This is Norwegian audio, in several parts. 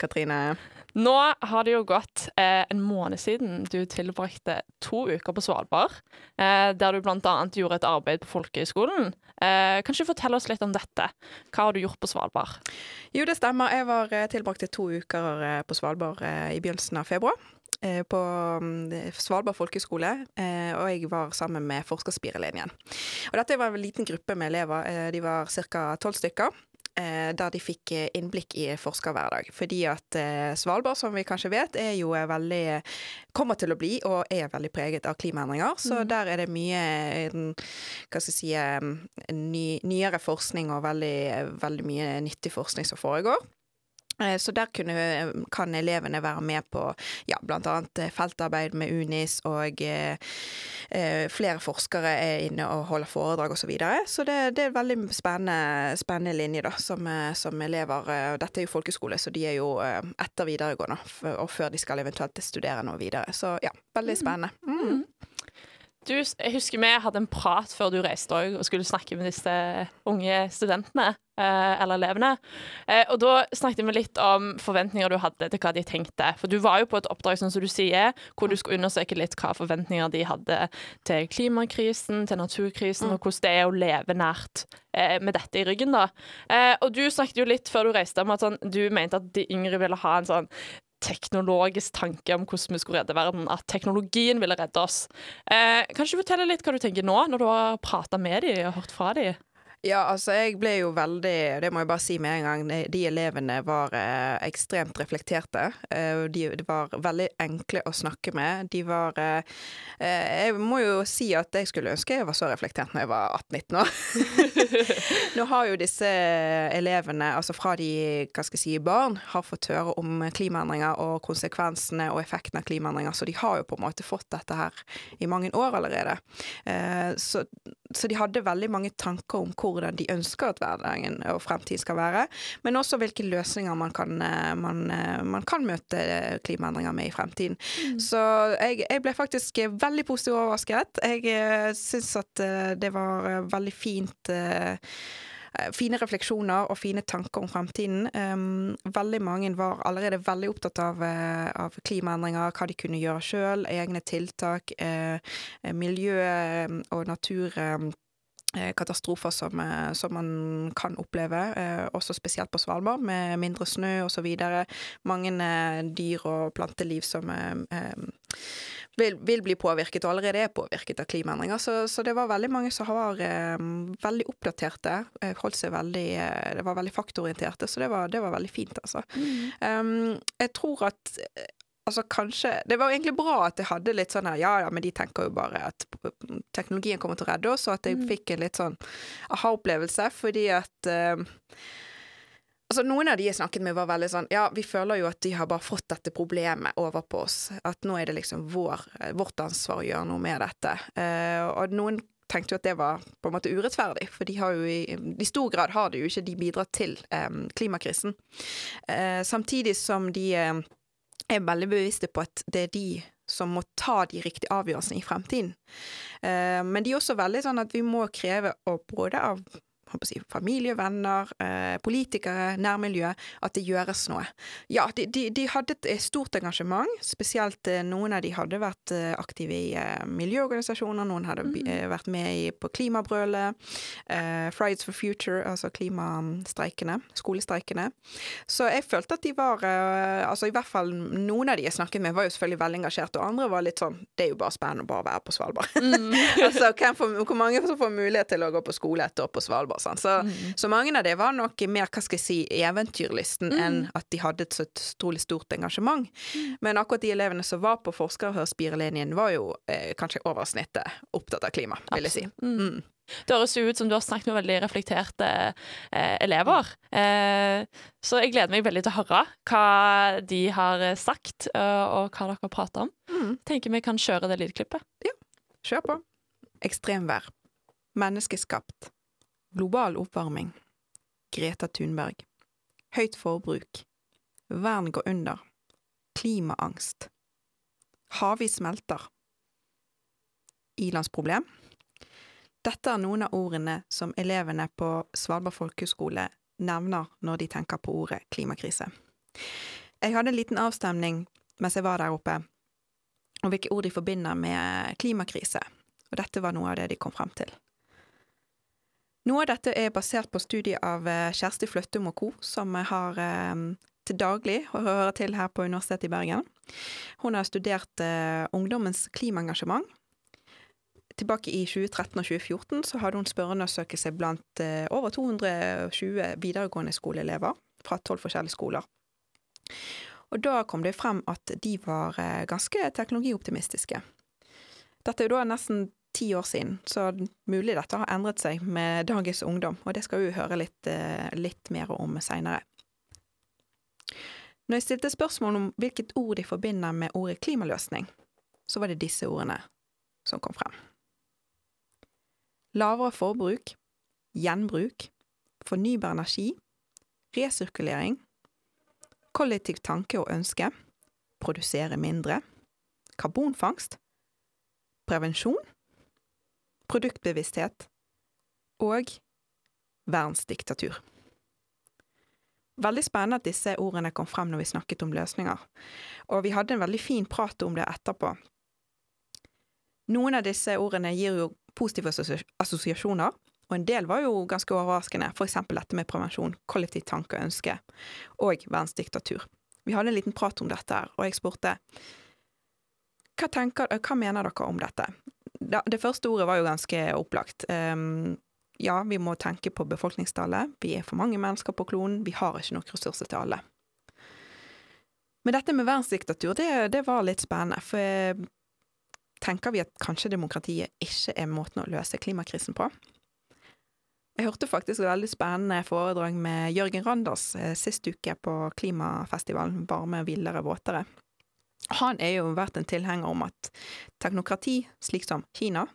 Katrine. Nå har det jo gått eh, en måned siden du tilbrakte to uker på Svalbard, eh, der du bl.a. gjorde et arbeid på folkehøyskolen. Eh, kan ikke fortelle oss litt om dette? Hva har du gjort på Svalbard? Jo, det stemmer. Jeg var eh, tilbrakte to uker eh, på Svalbard eh, i begynnelsen av februar. På mm, Svalbard folkehøgskole, eh, og jeg var sammen med forskerspirelinjen. Og dette var en liten gruppe med elever. De var ca. tolv stykker. Eh, Der de fikk eh, innblikk i forskerhverdag. Fordi at eh, Svalbard, som vi kanskje vet, er jo veldig Kommer til å bli, og er veldig preget av klimaendringer. Så der er det mye Hva skal jeg si ny, Nyere forskning og veldig, veldig mye nyttig forskning som foregår. Eh, Så der kunne, kan elevene være med på ja, bl.a. feltarbeid med UNIS, og eh, eh, flere forskere er inne og holder foredrag osv. Så, videre. så det, det er en veldig spennende, spennende linje da, som, eh, som elever Dette er jo folkeskole, så de er jo eh, etter videregående, og før de skal eventuelt studere noe videre. Så ja, veldig spennende. Mm. Du, jeg husker vi hadde en prat før du reiste òg, og skulle snakke med disse unge studentene, eh, eller elevene. Eh, og da snakket vi litt om forventninger du hadde til hva de tenkte. For du var jo på et oppdrag, sånn som du sier, hvor du skulle undersøke litt hva forventninger de hadde til klimakrisen, til naturkrisen, og hvordan det er å leve nært eh, med dette i ryggen, da. Eh, og du snakket jo litt før du reiste om at sånn, du mente at de yngre ville ha en sånn teknologisk tanke om hvordan vi skulle redde verden, at teknologien ville redde oss. Eh, kan ikke du fortelle litt hva du tenker nå, når du har prata med dem og hørt fra dem? Ja, altså jeg ble jo veldig Det må jeg bare si med en gang. de- elevene var eh, ekstremt reflekterte. Eh, de, de var veldig enkle å snakke med. De var eh, eh, Jeg må jo si at jeg skulle ønske jeg var så reflektert når jeg var 18-19 år. Nå har jo disse elevene, altså fra de hva skal jeg si, barn, har fått høre om klimaendringer og konsekvensene og effekten av klimaendringer, så de har jo på en måte fått dette her i mange år allerede. Eh, så, så de hadde veldig mange tanker om hvordan de ønsker at hverdagen og fremtiden skal være, men også hvilke løsninger man kan, eh, man, eh, man kan møte klimaendringer med i fremtiden. Så jeg, jeg ble faktisk veldig positivt overrasket. Jeg eh, syns at det var veldig fint Fine refleksjoner og fine tanker om fremtiden. Um, veldig mange var allerede veldig opptatt av, uh, av klimaendringer, hva de kunne gjøre sjøl, egne tiltak, eh, miljø- og natur... eh, katastrofer som, eh, som man kan oppleve, eh, også spesielt på Svalbard, med mindre snø osv. Mange eh, dyr og planteliv som eh, eh, vil, vil bli påvirket, og allerede er påvirket av klimaendringer. Så, så det var veldig mange som var eh, veldig oppdaterte, eh, holdt seg veldig eh, Det var veldig faktorienterte, så det var, det var veldig fint, altså. Um, jeg tror at eh, Altså kanskje Det var egentlig bra at jeg hadde litt sånn her Ja, ja, men de tenker jo bare at teknologien kommer til å redde oss, og at jeg fikk en litt sånn aha-opplevelse, fordi at uh, Altså, Noen av de jeg snakket med, var veldig sånn Ja, vi føler jo at de har bare fått dette problemet over på oss. At nå er det liksom vår, vårt ansvar å gjøre noe med dette. Uh, og noen tenkte jo at det var på en måte urettferdig, for de har jo i, i stor grad har det jo ikke de bidratt til um, klimakrisen. Uh, samtidig som de eh, er veldig bevisste på at det er de som må ta de riktige avgjørelsene i fremtiden. Eh, men de er også veldig sånn at vi må kreve både av si, familie, venner, eh, politikere, nærmiljø, at det gjøres noe. Ja, de, de, de hadde et eh, stort engasjement, spesielt eh, noen av de hadde vært eh, aktive i eh, miljøorganisasjoner, noen hadde mm. eh, vært med i, på klimabrølet, eh, Fridays for Future, altså klimastreikene, skolestreikene. Så jeg følte at de var Altså i hvert fall noen av de jeg snakket med, var jo selvfølgelig veldig engasjert, og andre var litt sånn Det er jo bare spennende å bare være på Svalbard. altså hvem får, hvor mange som får mulighet til å gå på skole et år på Svalbard? Sånn. Så, så mange av dem var nok mer hva skal jeg si, eventyrlysten enn at de hadde et så utrolig stort engasjement. Men akkurat de elevene som var på forskerhørspirelinjen, var jo eh, kanskje over snittet opptatt av klima, vil jeg si. Mm. Det høres jo ut som du har snakket med veldig reflekterte eh, elever. Eh, så jeg gleder meg veldig til å høre hva de har eh, sagt, eh, og hva dere prater om. Mm. Tenker vi kan kjøre det lydklippet. Ja, Kjør på. Ekstremvær. Menneskeskapt. Global oppvarming. Greta Thunberg. Høyt forbruk. Verden går under. Klimaangst. Havis smelter. Ilandsproblem. Dette er noen av ordene som elevene på Svalbard folkehøgskole nevner når de tenker på ordet klimakrise. Jeg hadde en liten avstemning mens jeg var der oppe, om hvilke ord de forbinder med klimakrise, og dette var noe av det de kom frem til. Noe av dette er basert på studiet av eh, Kjersti Fløttum og co., som har eh, til daglig å hører til her på Universitetet i Bergen. Hun har studert eh, ungdommens klimaengasjement. Tilbake i 2013 og 2014 så hadde hun spørreundersøkelse blant over 220 videregående skoleelever fra tolv forskjellige skoler. Og da kom det frem at de var ganske teknologioptimistiske. Dette er jo da nesten ti år siden, så mulig dette har endret seg med dagens ungdom, og det skal vi høre litt, eh, litt mer om seinere. Når jeg stilte spørsmål om hvilket ord de forbinder med ordet klimaløsning, så var det disse ordene som kom frem. Lavere forbruk, gjenbruk, fornybar energi, resirkulering, kollektiv tanke og ønske, produsere mindre, karbonfangst, prevensjon, produktbevissthet og verdensdiktatur. Veldig spennende at disse ordene kom frem når vi snakket om løsninger, og vi hadde en veldig fin prat om det etterpå. Noen av disse ordene gir jo positive assosiasjoner, og en del var jo ganske overraskende, eksempel dette med prevensjon, kollektiv tanke og ønske, og verdensdiktatur. Vi hadde en liten prat om dette her, og jeg spurte hva, tenker, hva mener dere om dette? Det første ordet var jo ganske opplagt. Um, ja, vi må tenke på befolkningstallet. Vi er for mange mennesker på klonen. Vi har ikke nok ressurser til alle. Men dette med verdensdiktatur, det, det var litt spennende. For tenker vi at kanskje demokratiet ikke er måten å løse klimakrisen på? Jeg hørte faktisk et veldig spennende foredrag med Jørgen Randers eh, sist uke på klimafestivalen Varme, villere, våtere. Han er jo vært en tilhenger om at teknokrati, slik som Kina,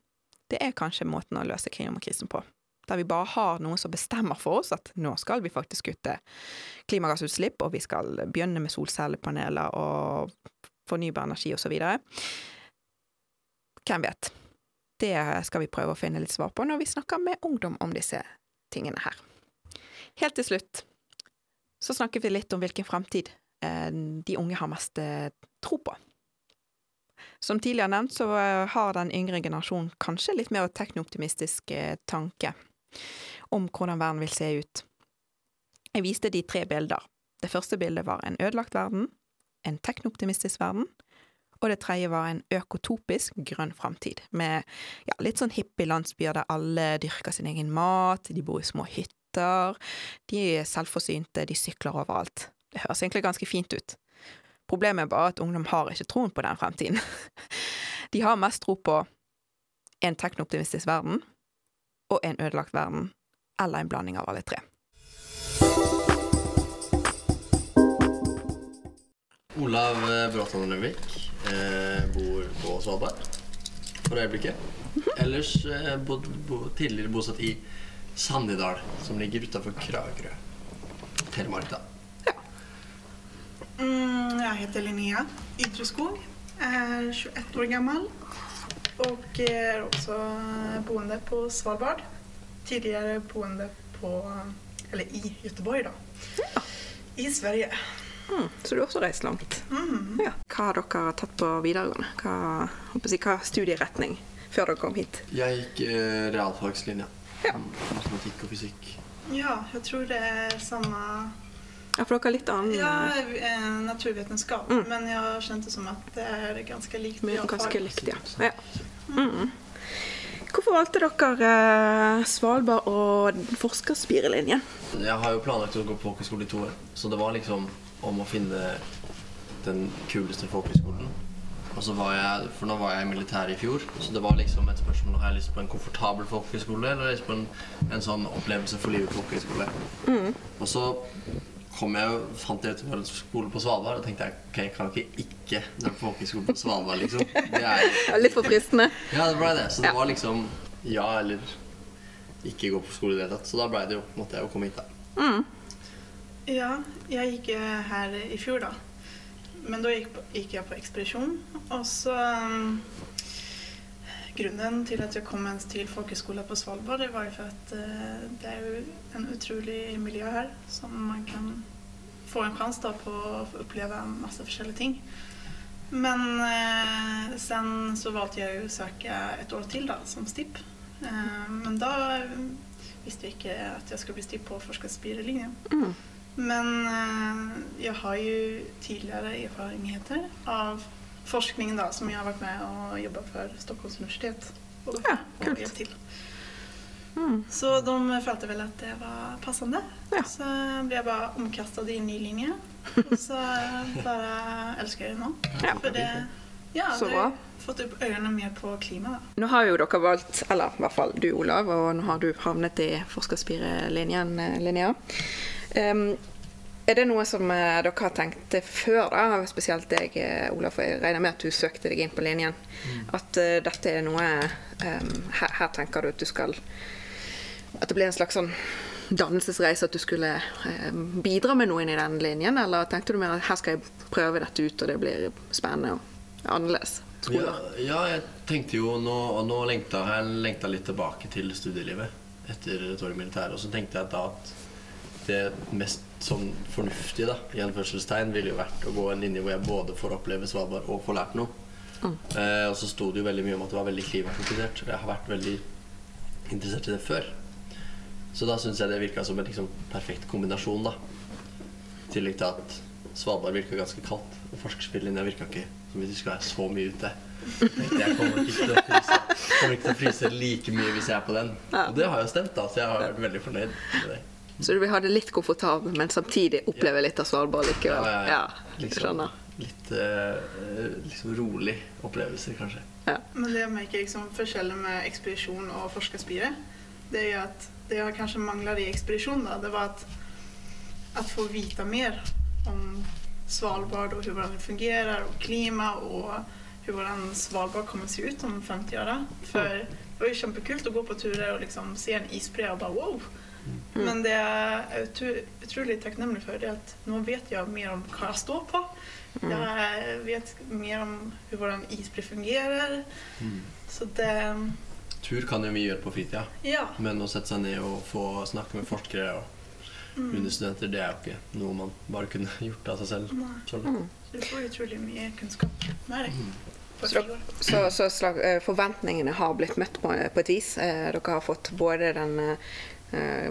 det er kanskje måten å løse klimakrisen på. Der vi bare har noen som bestemmer for oss at nå skal vi faktisk kutte klimagassutslipp, og vi skal begynne med solcellepaneler og fornybar energi osv. Hvem vet? Det skal vi prøve å finne litt svar på når vi snakker med ungdom om disse tingene her. Helt til slutt så snakker vi litt om hvilken framtid eh, de unge har mest eh, tro på. Som tidligere nevnt, så eh, har den yngre generasjonen kanskje litt mer teknooptimistisk tanke om hvordan verden vil se ut. Jeg viste de tre bilder. Det første bildet var en ødelagt verden, en teknooptimistisk verden, og det tredje var en økotopisk grønn framtid, med ja, litt sånn hippie landsbyer der alle dyrker sin egen mat, de bor i små hytter, de er selvforsynte, de sykler overalt. Det høres egentlig ganske fint ut. Problemet er bare at ungdom har ikke troen på den fremtiden. De har mest tro på en teknooptimistisk verden og en ødelagt verden, eller en blanding av alle tre. Olav Bråtan Lønvik eh, bor på Svalbard for øyeblikket. Ellers eh, bod, bo, tidligere bosatt i Sandidal, som ligger utafor Kragerø. Telemark, da. Mm, jeg heter Linnea Ydreskog, er 21 år gammel og er også boende på Svalbard. Tidligere boende på Eller i Göteborg, da. Ja. I Sverige. Mm, så du har også reist langt. Mm. Ja. Hva har dere tatt på videregående? Hva, jeg, hva studieretning før dere kom hit? Jeg gikk eh, realfagslinja. Ja. Matematikk og fysikk. Ja, jeg tror det er samme ja, for dere har litt annen Ja, eh, naturvitenskap. Mm. Men jeg det som at det er ganske likt. Ganske likt, ja. ja. Mm. Hvorfor valgte dere eh, Svalbard og forskerspirelinjen? Jeg har jo planlagt å gå på folkehøyskole i to år, så det var liksom om å finne den kuleste folkehøyskolen. Og så var jeg, For nå var jeg i militæret i fjor, så det var liksom et spørsmål har jeg lyst på en komfortabel folkehøyskole eller lyst på en, en sånn opplevelse for livet folkehøyskole. Mm. Og så kom jeg fant jeg ut en skole på Svalbard og tenkte jeg, ok, jeg kan ikke ikke dra på folkehøyskole på Svalbard, liksom. Det er litt for fristende. Ja, det ble det. Så det ja. var liksom ja eller ikke gå på skole i det hele tatt. Så da ble det jo, måtte jeg jo komme hit, da. Mm. Ja, jeg gikk her i fjor, da. Men da gikk, gikk jeg på ekspedisjon. Og så um, til at jeg kom til till folkhögskola på Svalbard det var jo for att eh, det er jo en utrolig miljø her som man kan få en chans då på å oppleve masse olika ting. Men eh, sen så valgte jeg å søke et år til da, som stipp. Eh, men da visste jeg ikke at jeg skulle bli stipp på forskarspirelinjen. Mm. Men eh, jeg har jo tidligere erfaringer av forskning da, som jeg har vært med og jobba for Stockholms universitet. Og, Ja, kult. Mm. Så de følte vel at det var passende. Ja. Så ble jeg bare omkastad i en ny linje. Og så bare elsker jeg det nå. Ja. For det, ja, Så bra. fått opp øynene mer på klima. Da. Nå har jo dere valgt, eller i hvert fall du Olav, og nå har du havnet i forskerspirelinjen, Linnea. Em, er det noe som eh, dere har tenkt før, da? spesielt deg, Olaf? Olav, jeg regner med at du søkte deg inn på linjen. At uh, dette er noe um, her, her tenker du at du skal At det blir en slags sånn dannelsesreise, at du skulle um, bidra med noe inn i den linjen? Eller tenkte du mer at her skal jeg prøve dette ut, og det blir spennende og annerledes? Ja, ja, jeg tenkte jo Nå, og nå lengta jeg lengta litt tilbake til studielivet etter et år i militæret. Og så tenkte jeg da at det mest sånn fornuftige da, i anførselstegn ville jo vært å gå en linje hvor jeg både får oppleve Svalbard og får lært noe. Eh, og så sto det jo veldig mye om at det var veldig klimafokusert. Jeg har vært veldig interessert i det før. Så da syns jeg det virka som en liksom, perfekt kombinasjon. da I tillegg til at Svalbard virka ganske kaldt. Og forskerspillinja virka ikke som hvis vi skulle være så mye ute. Jeg kommer ikke til å fryse, kommer ikke til å fryse like mye hvis jeg er på den. Og det har jo stemt, da, så jeg har vært veldig fornøyd med det. Så du vil ha det litt komfortabelt, men samtidig oppleve litt av Svalbard likevel? Ja, ja, ja. Liksom, litt uh, liksom rolig opplevelse, kanskje. Ja. Men det jeg merker liksom forskjellen med ekspedisjon og forskarspire det er at att det jeg kanskje mangler i expedition då, det var at, att få vite mer om Svalbard og hvordan det fungerer, og klima og hvordan Svalbard kommer att se ut om 50 år. For det var jo kjempekult å gå på turer og liksom se en isbre og bare wow. Men det jeg er utrolig takknemlig for, för det at nå nu vet jeg mer om hva jeg står på. Jeg vet mer om hvordan isbre fungerer. Mm. Så det, Tur kan jo vi gjøre på fritida, ja. men å sette seg ned og få snakke med forskere og Mm. understudenter, det er jo ikke noe man bare kunne gjort av seg selv. Nei. Så du får utrolig mye kunnskap med deg. På Så, så, så slag, eh, forventningene har blitt møtt på, på et vis. Eh, Dere har fått både den eh,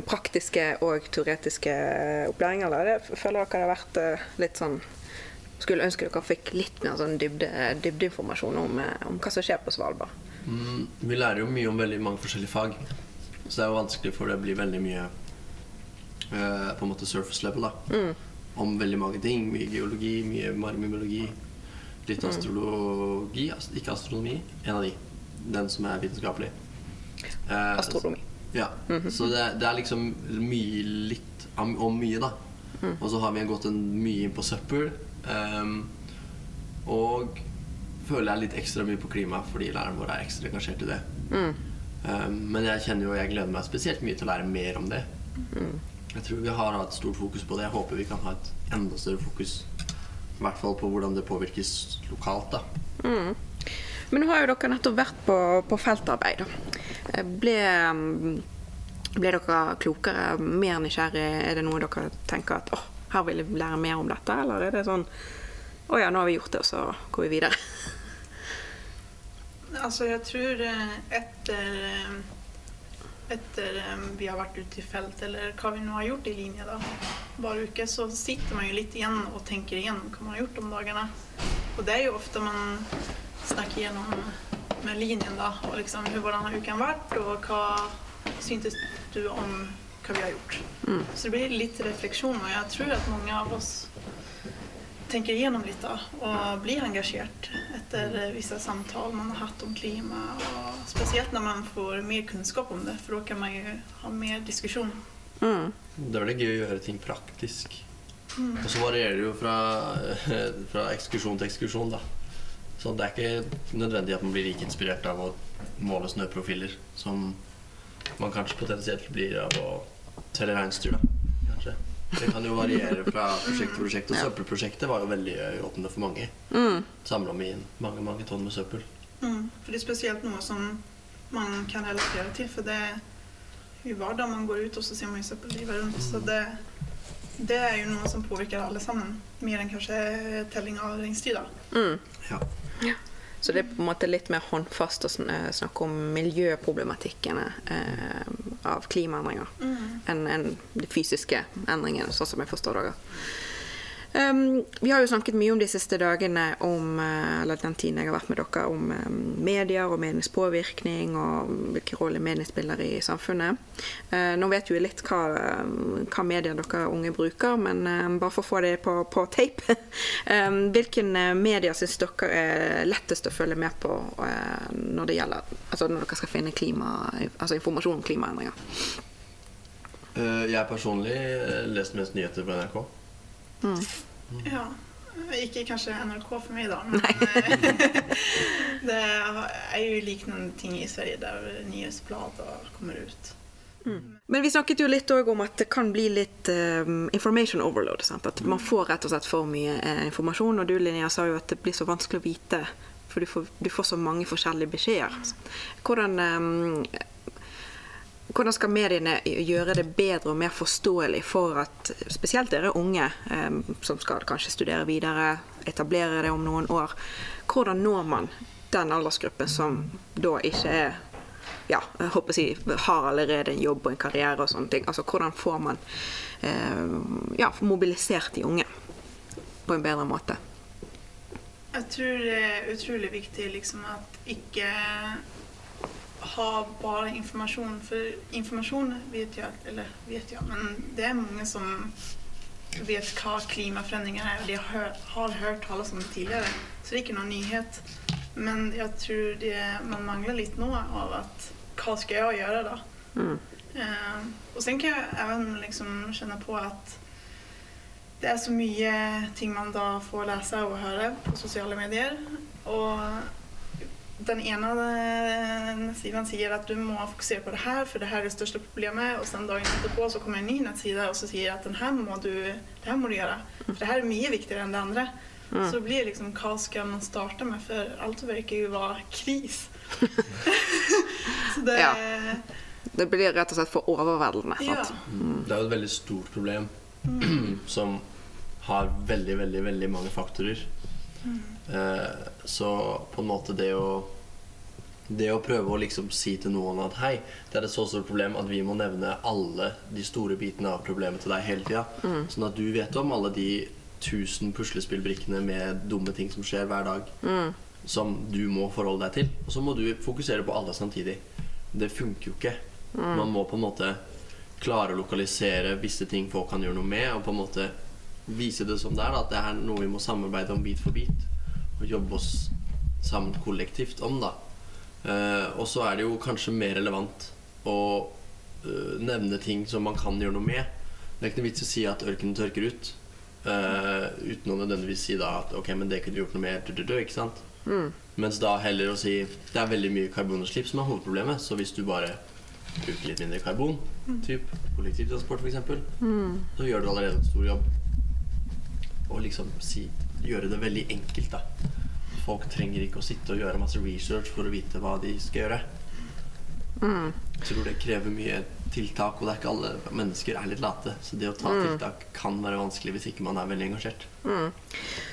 praktiske og teoretiske opplæringer, opplæringen. Eller føler dere det har vært eh, litt sånn Skulle ønske dere fikk litt mer sånn dybde, dybdeinformasjon om, eh, om hva som skjer på Svalbard. Mm, vi lærer jo mye om veldig mange forskjellige fag, så det er jo vanskelig for det blir veldig mye eh, på en måte surface level, da. Om veldig mange ting. Mye geologi, mye marmimologi. Litt astrologi. ast- Ikke astronomi. En av de. Den som er vitenskapelig. Eh, Astronomi. Ja. Så det, det er liksom mye litt om, mye, da. Og så har vi gått en, mye inn på søppel. Um, og føler jeg litt ekstra mye på klima fordi læreren vår er ekstra engasjert i det. Ehm, men jeg kjenner jo jeg gleder meg spesielt mye til å lære mer om det. Jeg tror vi har hatt stort fokus på det. Jeg håper vi kan ha et enda større fokus. I hvert fall på hvordan det påvirkes lokalt. da. Men nå har jo dere nettopp vært på, på feltarbeid. Eh, Ble, mm, ble dere klokere, mer nysgjerrig? Er det noe dere tenker at åh, her vil jeg lære mer om dette? Eller er det sånn å ja, nå har vi gjort det, og så går vi videre? Altså, jeg tror etter eh, efter eh, vi har vært ute i felt, eller hva vi nå har gjort i linje da, hver uke så sitter man jo litt igjen og tenker igjen hva man har gjort de dagene. Og det er jo ofte man snackar gjennom med linjen da. Og liksom hvordan har uken vært, og hva syntes du om hva vi har gjort. Så det blir litt refleksjon, og jeg tror at mange av oss tenker gjennom litt da, og blir engasjert etter visse vissa samtal man har hatt om klima Og spesielt når man får mer kunnskap om det for da kan man jo ha mer diskusjon. Mm. Det er veldig gøy å gjøre ting praktisk. Og så varierer det jo fra, fra ekskursjon til ekskursjon, da. Så det er ikke nødvendig at man blir like inspirert av å måle snøprofiler som man kanskje potensielt blir av å telle reinsdyr, da. Kanskje. Det kan jo variere fra prosjekt til prosjekt. Og søppelprosjektet var jo veldig åpne for mange. Mm. Samla med inn mange, mange tonn med søppel. Mm. For det er spesielt noe som man kan relatere til. For det er jo hverdag man går ut, og så ser man jo søppellivet rundt. Så det, det er jo noe som påvirker alle sammen. Mer enn kanskje telling av reinsdyr, da. Mm. Ja. Så det er på en måte litt mer håndfast å eh, snakke om miljøproblematikkene eh, av klimaendringer enn en de fysiske endringene, sånn som jeg forstår det. Um, vi har jo snakket mye om de siste dagene, om, eh, eller den tiden jeg har vært med dere, om um, medier og meningspåvirkning og hvilken rolle mediene spiller i samfunnet. Uh, nå vet jo litt hva, hva medier dere unge bruker, men um, bare for å få det på, på tape Hvilken eh, medier syns dere er lettest å følge med på uh, når det gjelder Altså når dere skal finne klima, altså informasjon om klimaendringer? Uh, jeg personlig leser mest nyheter på NRK. Ja. Ikke kanskje NRK for meg, da. Men det er jo liknende ting i Sverige der nyhetsblader kommer ut. Men vi snakket jo litt om at det kan bli litt um, information overload. Sant? At man får rett og slett for mye eh, informasjon. Og du Linnea sa jo at det blir så vanskelig å vite, for du får, du får så mange forskjellige beskjeder. Hvordan, eh, hvordan skal mediene gjøre det bedre og mer forståelig for at spesielt dere unge eh, som skal kanskje studere videre, etablere det om noen år, hvordan når man den aldersgruppen som da ikke er ja, jeg håper si, har allerede en jobb og en karriere og sånne ting. Altså hvordan får man eh, ja, mobilisert de unge på en bedre måte? Jeg tror det er utrolig viktig liksom at ikke ha bare informasjon. For informasjon vet jeg, eller vet jeg, men det er mange som vet hva klimaforandringer er, og de har, har hørt tales om det tidligere. Så det er ikke noen nyhet. Men jeg tror det, man mangler litt nå av at hva skal jeg gjøre da? Mm. Uh, og så kan jeg også liksom kjenne på at det er så mye ting man da får lese og høre på sosiale medier. Og den ene eh, nettsiden sier at du må fokusere på det her, for det her er det største problemet. Og sen dagen etterpå så kommer en ny nettside og så sier at den her må du, det her må du gjøre. For det her er mye viktigere enn det andre. Så det blir liksom hva skal man starte med, for alt virker jo være kris. så det Ja. Det blir rett og slett for overveldende. Ja. Sant? Det er jo et veldig stort problem som har veldig, veldig, veldig mange faktorer. Eh, så på en måte det å det å prøve å liksom si til noen at hei, det er et så stort problem at vi må nevne alle de store bitene av problemet til deg hele tida. Sånn at du vet om alle de tusen puslespillbrikkene med dumme ting som skjer hver dag. Som du må forholde deg til. Og så må du fokusere på alle samtidig. Det funker jo ikke. Man må på en måte klare å lokalisere visse ting folk kan gjøre noe med, og på en måte vise det som det er. Da, at det er noe vi må samarbeide om bit for bit. Jobbe oss sammen kollektivt om, da. Uh, og så er det jo kanskje mer relevant å uh, nevne ting som man kan gjøre noe med. Det er ikke noe vits å si at ørkenen tørker ut, uh, uten å nødvendigvis si da at ok, men det kunne du gjort noe med, du, du, du, ikke sant? Mens da heller å si det er veldig mye karbonutslipp som er hovedproblemet, så hvis du bare bruker litt mindre karbon, typ kollektivtransport f.eks., så gjør du allerede en stor jobb. Og liksom si, gjøre det veldig enkelt, da. Folk trenger ikke å sitte og gjøre masse research for å vite hva de skal gjøre. Jeg tror det krever mye tiltak, og det er ikke alle mennesker er litt late. Så det å ta tiltak kan være vanskelig hvis ikke man er veldig engasjert.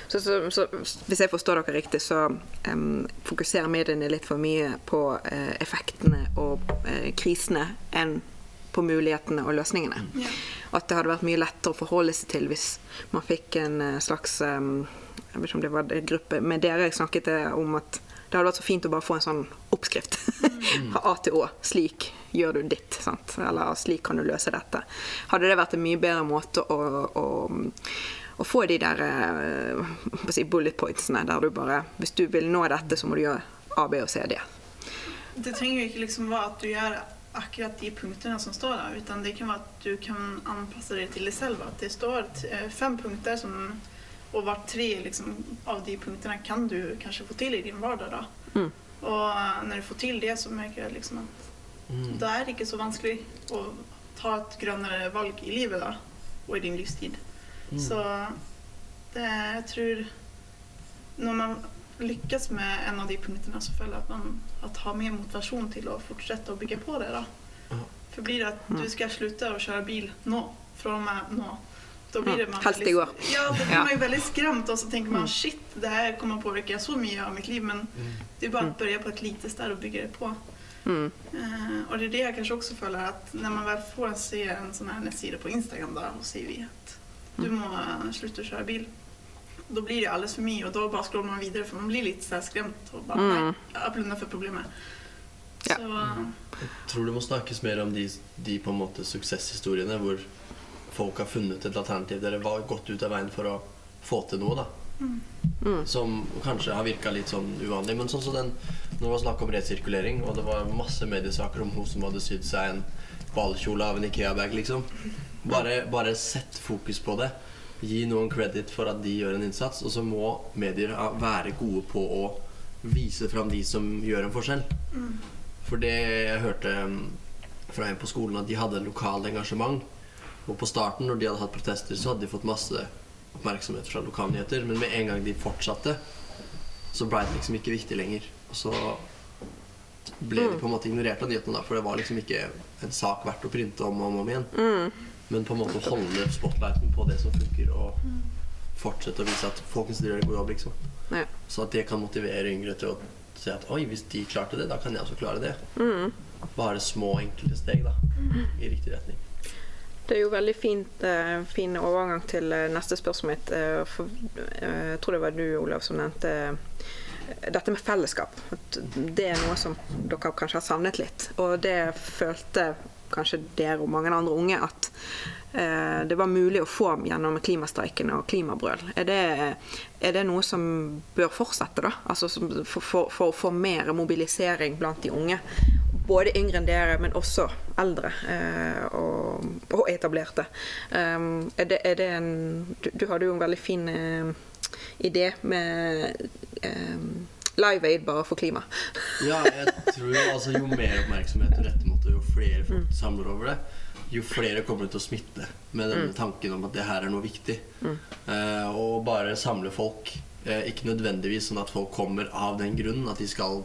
Så, så, så hvis jeg forstår dere riktig, så um, fokuserer mediene litt for mye på uh, effektene og uh, krisene enn på mulighetene og løsningene. Ja. At det hadde vært mye lettere å forholde seg til hvis man fikk en eh, slags Jeg vet ikke om det var en gruppe Med dere jeg snakket eh, om at det hadde vært så fint å bare få en sånn oppskrift. Fra A til Å. Slik gjør du ditt. Sant? Eller slik kan du løse dette. Hadde det vært en mye bedre måte å, å, å få de der eh, si, bullet pointsene der du bare Hvis du vil nå dette, så må du gjøre A, B og C, D. Det trenger jo ikke liksom være at du gjør akkurat de punktene som står der, utan det kan være at du kan anpasse deg til deg selv. At det står eh, fem punkter, som, og hvert tre liksom, av de punktene kan du kanskje få til i din hverdag. Da. Mm. Og eh, når du får til det, så merker jeg liksom at da er det ikke så vanskelig å ta et grønnere valg i livet da, og i din livstid. Så det, jeg tror når man lyckas med en av de punktene, så føler jeg at man at har mer motivasjon til å fortsette å bygge på det. da. For blir det at du skal slutte å kjøre bil nå, fra og med nå, da blir det man Helst i går. Ja, da blir man jo veldig skremt, og så tenker man shit, det her kommer å påvirke så mye av mitt liv, men det er bare å begynne på et lite sted og bygge det på. Mm. Uh, og det er det jeg kanskje også føler at når man vel får se en sånn her nettside på Instagram da, sier vi at du må eh, slutte å kjøre bil, da blir det alles for mye, og da bare scroller man videre, for man blir litt så här skremt og bare nei, jeg blunda for problemet. Ja. Så eh, Jeg tror det må snakkes mer om de, de på en måte suksesshistoriene hvor folk har funnet et alternativ der det var gått ut av veien for å få til noe. da. Som kanskje har virka litt sånn uvanlig. Men sånn som den Når det var snakk om resirkulering, og det var masse mediesaker om hun som hadde sydd seg en ballkjole av en Ikea-bag, liksom. Bare, bare sett fokus på det. Gi noen credit for at de gjør en innsats. Og så må medier være gode på å vise fram de som gjør en forskjell. For det jeg hørte um, fra en på skolen, at de hadde lokalt engasjement. Og på starten, når de hadde hatt protester, så hadde de fått masse oppmerksomhet fra lokalnyheter. Men med en gang de fortsatte, så ble det liksom ikke viktig lenger. Og så ble de på en måte ignorert av nyhetene, da, for det var liksom ikke en sak verdt å printe om og om, om igjen. Men på en måte holde spotlighten på det som funker, og fortsette å vise at folkens dere gjør en god jobb, liksom. Ja. Så at det kan motivere yngre til å si at oi, hvis de klarte det, da kan jeg også klare det. Bare små, enkle steg da, i riktig retning. Det er jo veldig fint, uh, fin overgang til uh, neste spørsmål mitt. Uh, for, jeg tror det var du, Olav, som nevnte dette med fellesskap. At det er noe som dere kanskje har savnet litt. Og det følte kanskje dere og mange andre unge at eh, det var mulig å få gjennom klimastreiken og klimabrøl. Er det, er det noe som bør fortsette, da? Altså for, for, å få mer mobilisering blant de unge? Både yngre enn dere, men også eldre eh, og, og etablerte. Um, er, det, er det en du, du hadde jo en veldig fin eh, idé med um, Live Aid bare for klima. Ja, jeg tror altså, jo mer oppmerksomhet du retter mot det, jo flere folk mm. samler over det, jo flere kommer det til å smitte med denne tanken om at det her er noe viktig. Eh, og bare samle folk. Eh, ikke nødvendigvis sånn at folk kommer av den grunn at de skal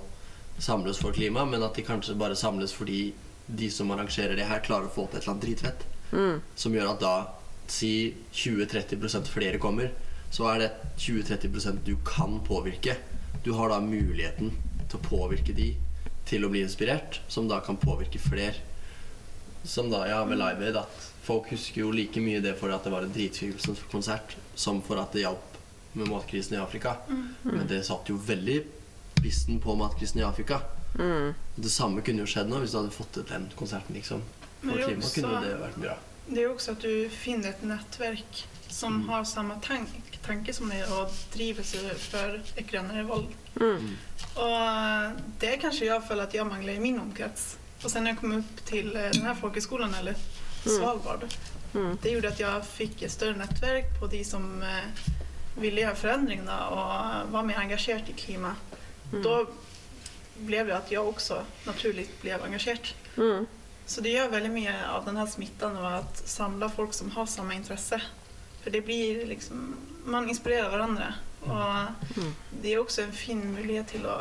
samles for klima, men at de kanskje bare samles fordi de som arrangerer det her, klarer å få til et eller annet dritfett. Som gjør at da si 20-30% flere kommer, så er det 20-30% du kan påvirke. Du har da muligheten til å påvirke de til å bli inspirert, som da kan påvirke flere. Som da, ja, ved Live Aid, at folk husker jo like mye det for at det var en dritfyllelse konsert, som for at det hjalp med matkrisen i Afrika. Men det satt jo veldig spissen på matkrisen i Afrika. Det samme kunne jo skjedd nå hvis du hadde fått til den konserten, liksom. For klima kunne det vært bra. Det er jo også at du finner et nettverk som har samme tank, tanke som deg og driver seg for et grønnere valg. Og det kanskje jeg føler at jeg mangler i min omkrets. Og sen når jeg kom opp til denne folkeskolen, eller Svalbard, det gjorde at jeg fikk et større nettverk på de som eh, ville gjøre forandringer og var mer engasjert i klima. Da ble det at jeg også naturlig ble engasjert. Så det gjør veldig mye av denne smitten og at samle folk som har samme interesse. For det blir liksom Man inspirerer hverandre. Og det er også en fin mulighet til å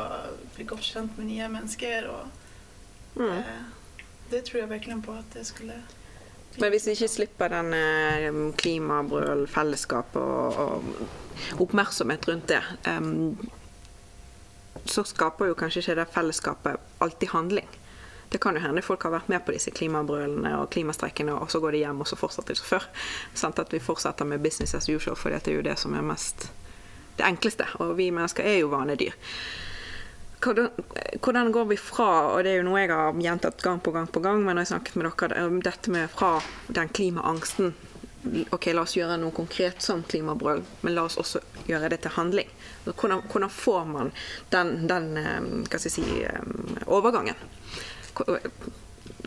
bli godt kjent med nye mennesker. Og eh, det tror jeg virkelig på at det skulle Men hvis vi ikke slipper den eh, klimabrøl, fellesskap og, og oppmerksomhet rundt det, um, så skaper jo kanskje ikke det fellesskapet alltid handling. Det kan jo hende folk har vært med på disse klimabrølene og klimastreikene, og så går de hjem og så fortsetter de som før. Sant at vi fortsetter med business as usual, for det er jo det som er mest det enkleste. Og vi mennesker er jo vanedyr. Hvordan, går vi fra, og det er jo noe jeg har gjentatt gang på gang på gang, men når jeg snakket med dere, om dette med fra den klimaangsten Ok, la oss gjøre noe konkret som klimabrøl, men la oss også gjøre det til handling. Hvordan, hvordan får man den, den eh, si, eh, overgangen?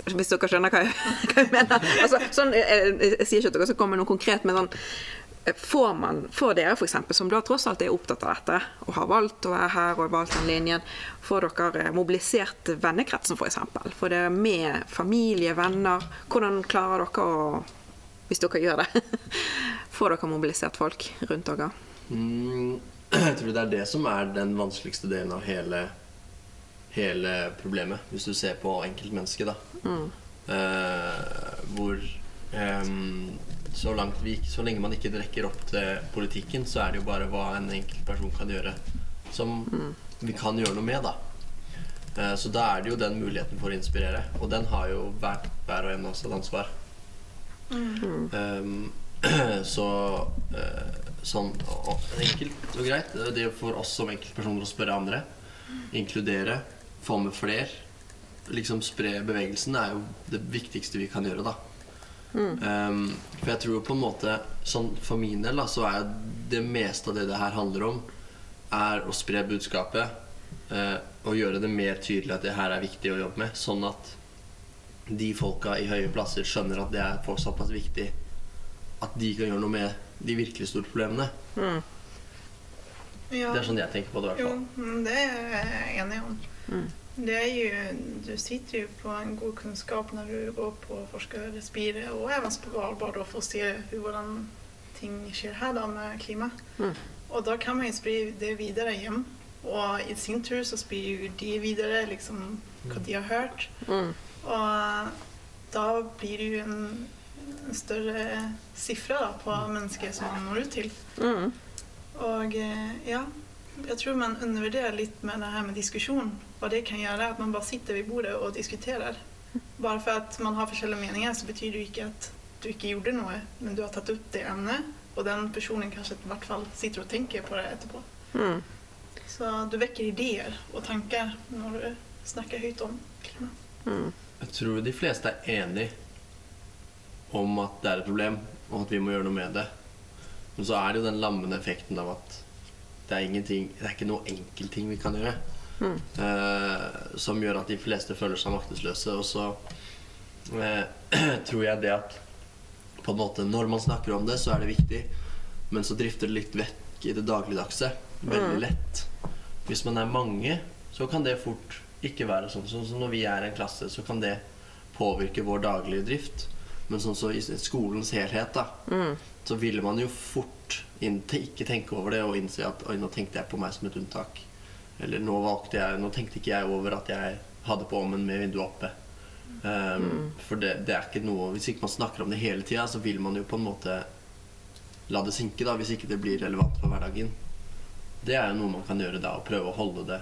Hvis dere skjønner hva jeg, hva jeg mener. Altså, sånn, jeg, jeg sier ikke at dere skal komme med noe konkret, men sånn Får, man, får dere eksempel, som da tross alt er opptatt av dette, og har valgt å være her og valgt den linjen, får dere mobilisert vennekretsen f.eks.? Får dere med familie, venner? Hvordan klarer dere å Hvis dere gjør det. Får dere mobilisert folk rundt dere? Mm, jeg tror det er det som er den vanskeligste delen av hele, hele problemet, hvis du ser på enkeltmennesket, da. Eh, hvor ehm, så, langt vi, så lenge man ikke rekker opp til politikken, så er det jo bare hva en enkelt person kan gjøre, som vi kan gjøre noe med, da. Eh, så da er det jo den muligheten for å inspirere, og den har jo hver, hver og en av oss et ansvar. Ehm, så eh, sånn og, enkelt og greit. Det er for oss som enkeltpersoner å spørre andre. Inkludere. Få med fler. Liksom spre bevegelsen er jo det viktigste vi kan gjøre, da. Ehm, for jeg tror på en måte sånn For min del da, så er det meste av det det her handler om, er å spre budskapet. Uh, og gjøre det mer tydelig at det her er viktig å jobbe med. Sånn at de folka i høye plasser skjønner at det er for såpass viktig at de kan gjøre noe med de virkelig store problemene. Ja. Det er sånn jeg tenker på det. i hvert fall. Jo, det er jeg enig om. Det er jo, du sitter jo på en god kunnskap når du går på forskarspire og även Svalbard for å se hvordan ting skjer her da med klima. Og da kan man jo spre det videre hjem. Og i sin tur så sprer jo de videre liksom, hva de har hørt. Og da blir det jo en, en større sifre da, på mennesker som man når ut til. Og eh, ja, jeg tror man undervurderer litt med det her med diskusjon. Hva det kan gjøre. At man bare sitter ved bordet og diskuterer. Bare for at man har forskjellige meninger, så betyr det ikke at du ikke gjorde noe, men du har tatt opp det emnet, og den personen kanskje i hvert fall sitter og tenker på det etterpå. Så du vekker ideer og tanker når du snakker høyt om klima. Jeg tror de fleste er enig om at det er et problem, og at vi må gjøre noe med det. Men så er det jo den lammende effekten av at det er ingenting Det er ikke noe enkeltting vi kan gjøre. eh, som gjør at de fleste føler seg maktesløse. Og så eh, tror jeg det at på en måte når man snakker om det, så er det viktig, men så drifter det litt vekk i det dagligdagse. Veldig lett. Hvis man er mange, så kan det fort ikke være sånn. Sånn som når vi er en klasse, så kan det påvirke vår daglige drift. Men sånn så i skolens helhet, da, så ville man jo fort inn, ikke tenke over det og innse at oi, nå tenkte jeg på meg som et unntak. Eller nå, valgte jeg, nå tenkte ikke jeg over at jeg hadde på ommen med vinduet oppe. Um, For det, det er ikke noe Hvis ikke man snakker om det hele tida, så vil man jo på en måte la det synke, da, hvis ikke det blir relevant for hverdagen. Det er jo noe man kan gjøre da, å prøve å holde det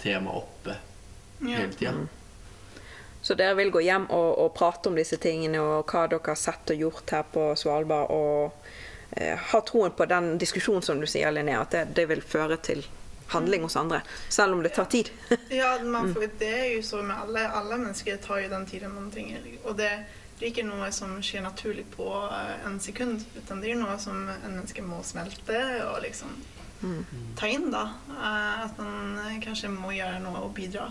temaet oppe Ja. hele tida. Så dere vil gå hjem og, og prate om disse tingene og hva dere har sett og gjort her på Svalbard, og eh, ha troen på den diskusjonen som du sier, Linnea, at det, det vil føre til handling hos andre, selv om det tar tid. Ja, man får, det er jo så med alle. Alle mennesker tar jo den tiden man trenger. Og det, det er ikke noe som skjer naturlig på eh, en sekund, utan det er noe som en menneske må smelte og liksom ta inn, da. Eh, At man eh, kanskje må gjøre noe og bidra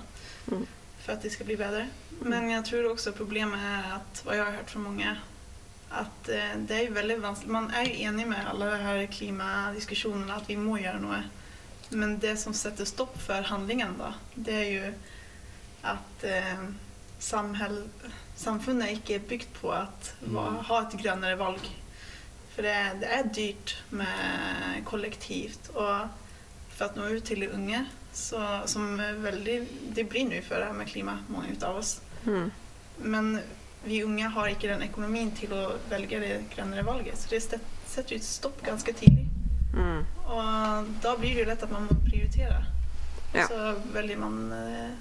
for at det skal bli bedre. Men jeg tror også problemet er at, hva jeg har hørt fra mange, at eh, det er jo veldig vanskelig Man er jo enig med alle de her klimadiskusjonene at vi må gjøre noe. Men det som setter stopp for handlingen, da, det er jo at eh, samfunnet ikke er bygd på at hva, ha et grønnere valg. For det, det er dyrt med kollektivt. Og for å nå ut til de unge, så, som veldig De blir nå for det med klima, mange ut av oss. Men vi unge har ikke den økonomien til å velge det grønnere valget. Så det setter ut stopp ganske tidlig. Og da blir det jo lett at man må prioritere. Ja. Så velger man eh,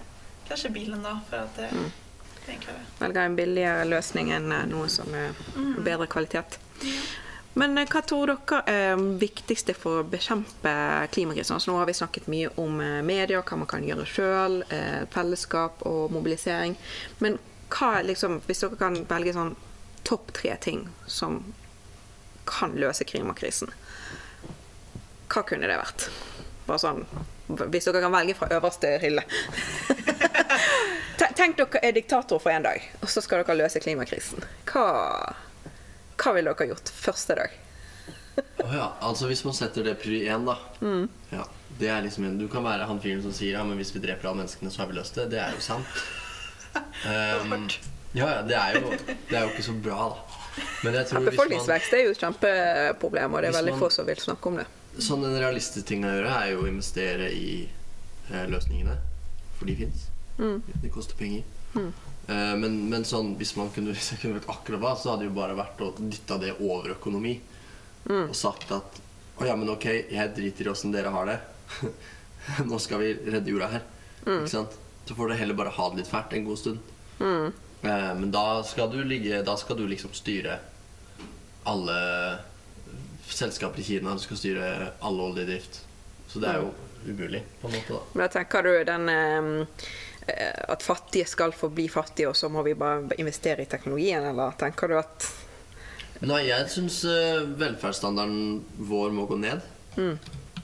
kanskje bilen, da, for at det er enklere. Velger en billigere løsning enn eh, noe som er bedre kvalitet. Men eh, hva tror dere er viktigste for å bekjempe klimakrisen? Altså, nå har vi snakket mye om eh, media, hva man kan gjøre sjøl, fellesskap og mobilisering. Men hva liksom, hvis dere kan velge sånn topp tre ting som kan løse klimakrisen, hva kunne det vært? Bare sånn, Hvis dere kan velge fra øverste hylle. Tenk dere er diktator for en dag, og så skal dere løse klimakrisen. Hva, hva ville dere gjort første dag? Å ja, altså hvis man setter det pri én, da. Ja, det er liksom en, du kan være han fyren som sier ja, men hvis vi dreper alle menneskene, så har vi løst det. Det er jo sant. Um, ja, ja, det er, jo, det er jo ikke så bra, da. Men jeg Ja, tror man, befolkningsvekst er jo et kjempeproblem, og det er veldig man- få som vil snakke om det. sånn en realistisk ting å gjøre er jo å investere i eh, løsningene. For de fins. Mm. De koster penger. Eh, men, men sånn, hvis man kunne, hvis jeg kunne vært hva, så hadde det jo bare vært å dytte det over økonomi. Og sagt at å ja, men ok, jeg driter i åssen dere har det. Nå skal vi redde jorda her. Ikke sant? Så får du heller bare ha det litt fælt en god stund. Eh, men da skal du ligge Da skal du liksom styre alle selskaper i Kina. Du skal styre alle oljedrift. Så det er jo umulig, på en måte, da. Men jeg tenker du den eh, at fattige skal få bli fattige, og så må vi bare investere i teknologien, eller tenker du at Nei, jeg syns velferdsstandarden vår må gå ned.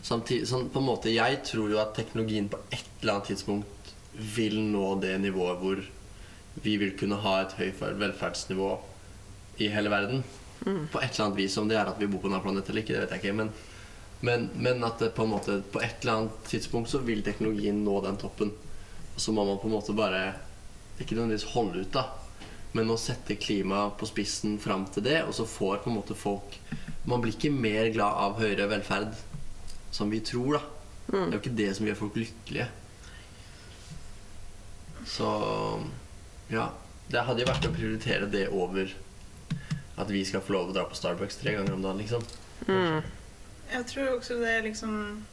Samtidig, sånn, på en måte, Jeg tror jo at teknologien på et eller annet tidspunkt vil nå det nivået hvor vi vil kunne ha et høyt velferdsnivå i hele verden. På et eller annet vis. Om det er at vi bor på en annen planet eller ikke, det vet jeg ikke. Men, men, men at på måte på et eller annet tidspunkt så vil teknologien nå den toppen. Og så må man på en måte bare ikke nødvendigvis holde ut, da. Men å sette klimaet på spissen fram til det, og så får på en måte folk Man blir ikke mer glad av høyere velferd som vi tror, da. Det er jo ikke det som gjør folk lykkelige. Så ja. Det hadde jo vært å prioritere det over at vi skal få lov å dra på Starbucks tre ganger om dagen, liksom. Jeg tror også det är liksom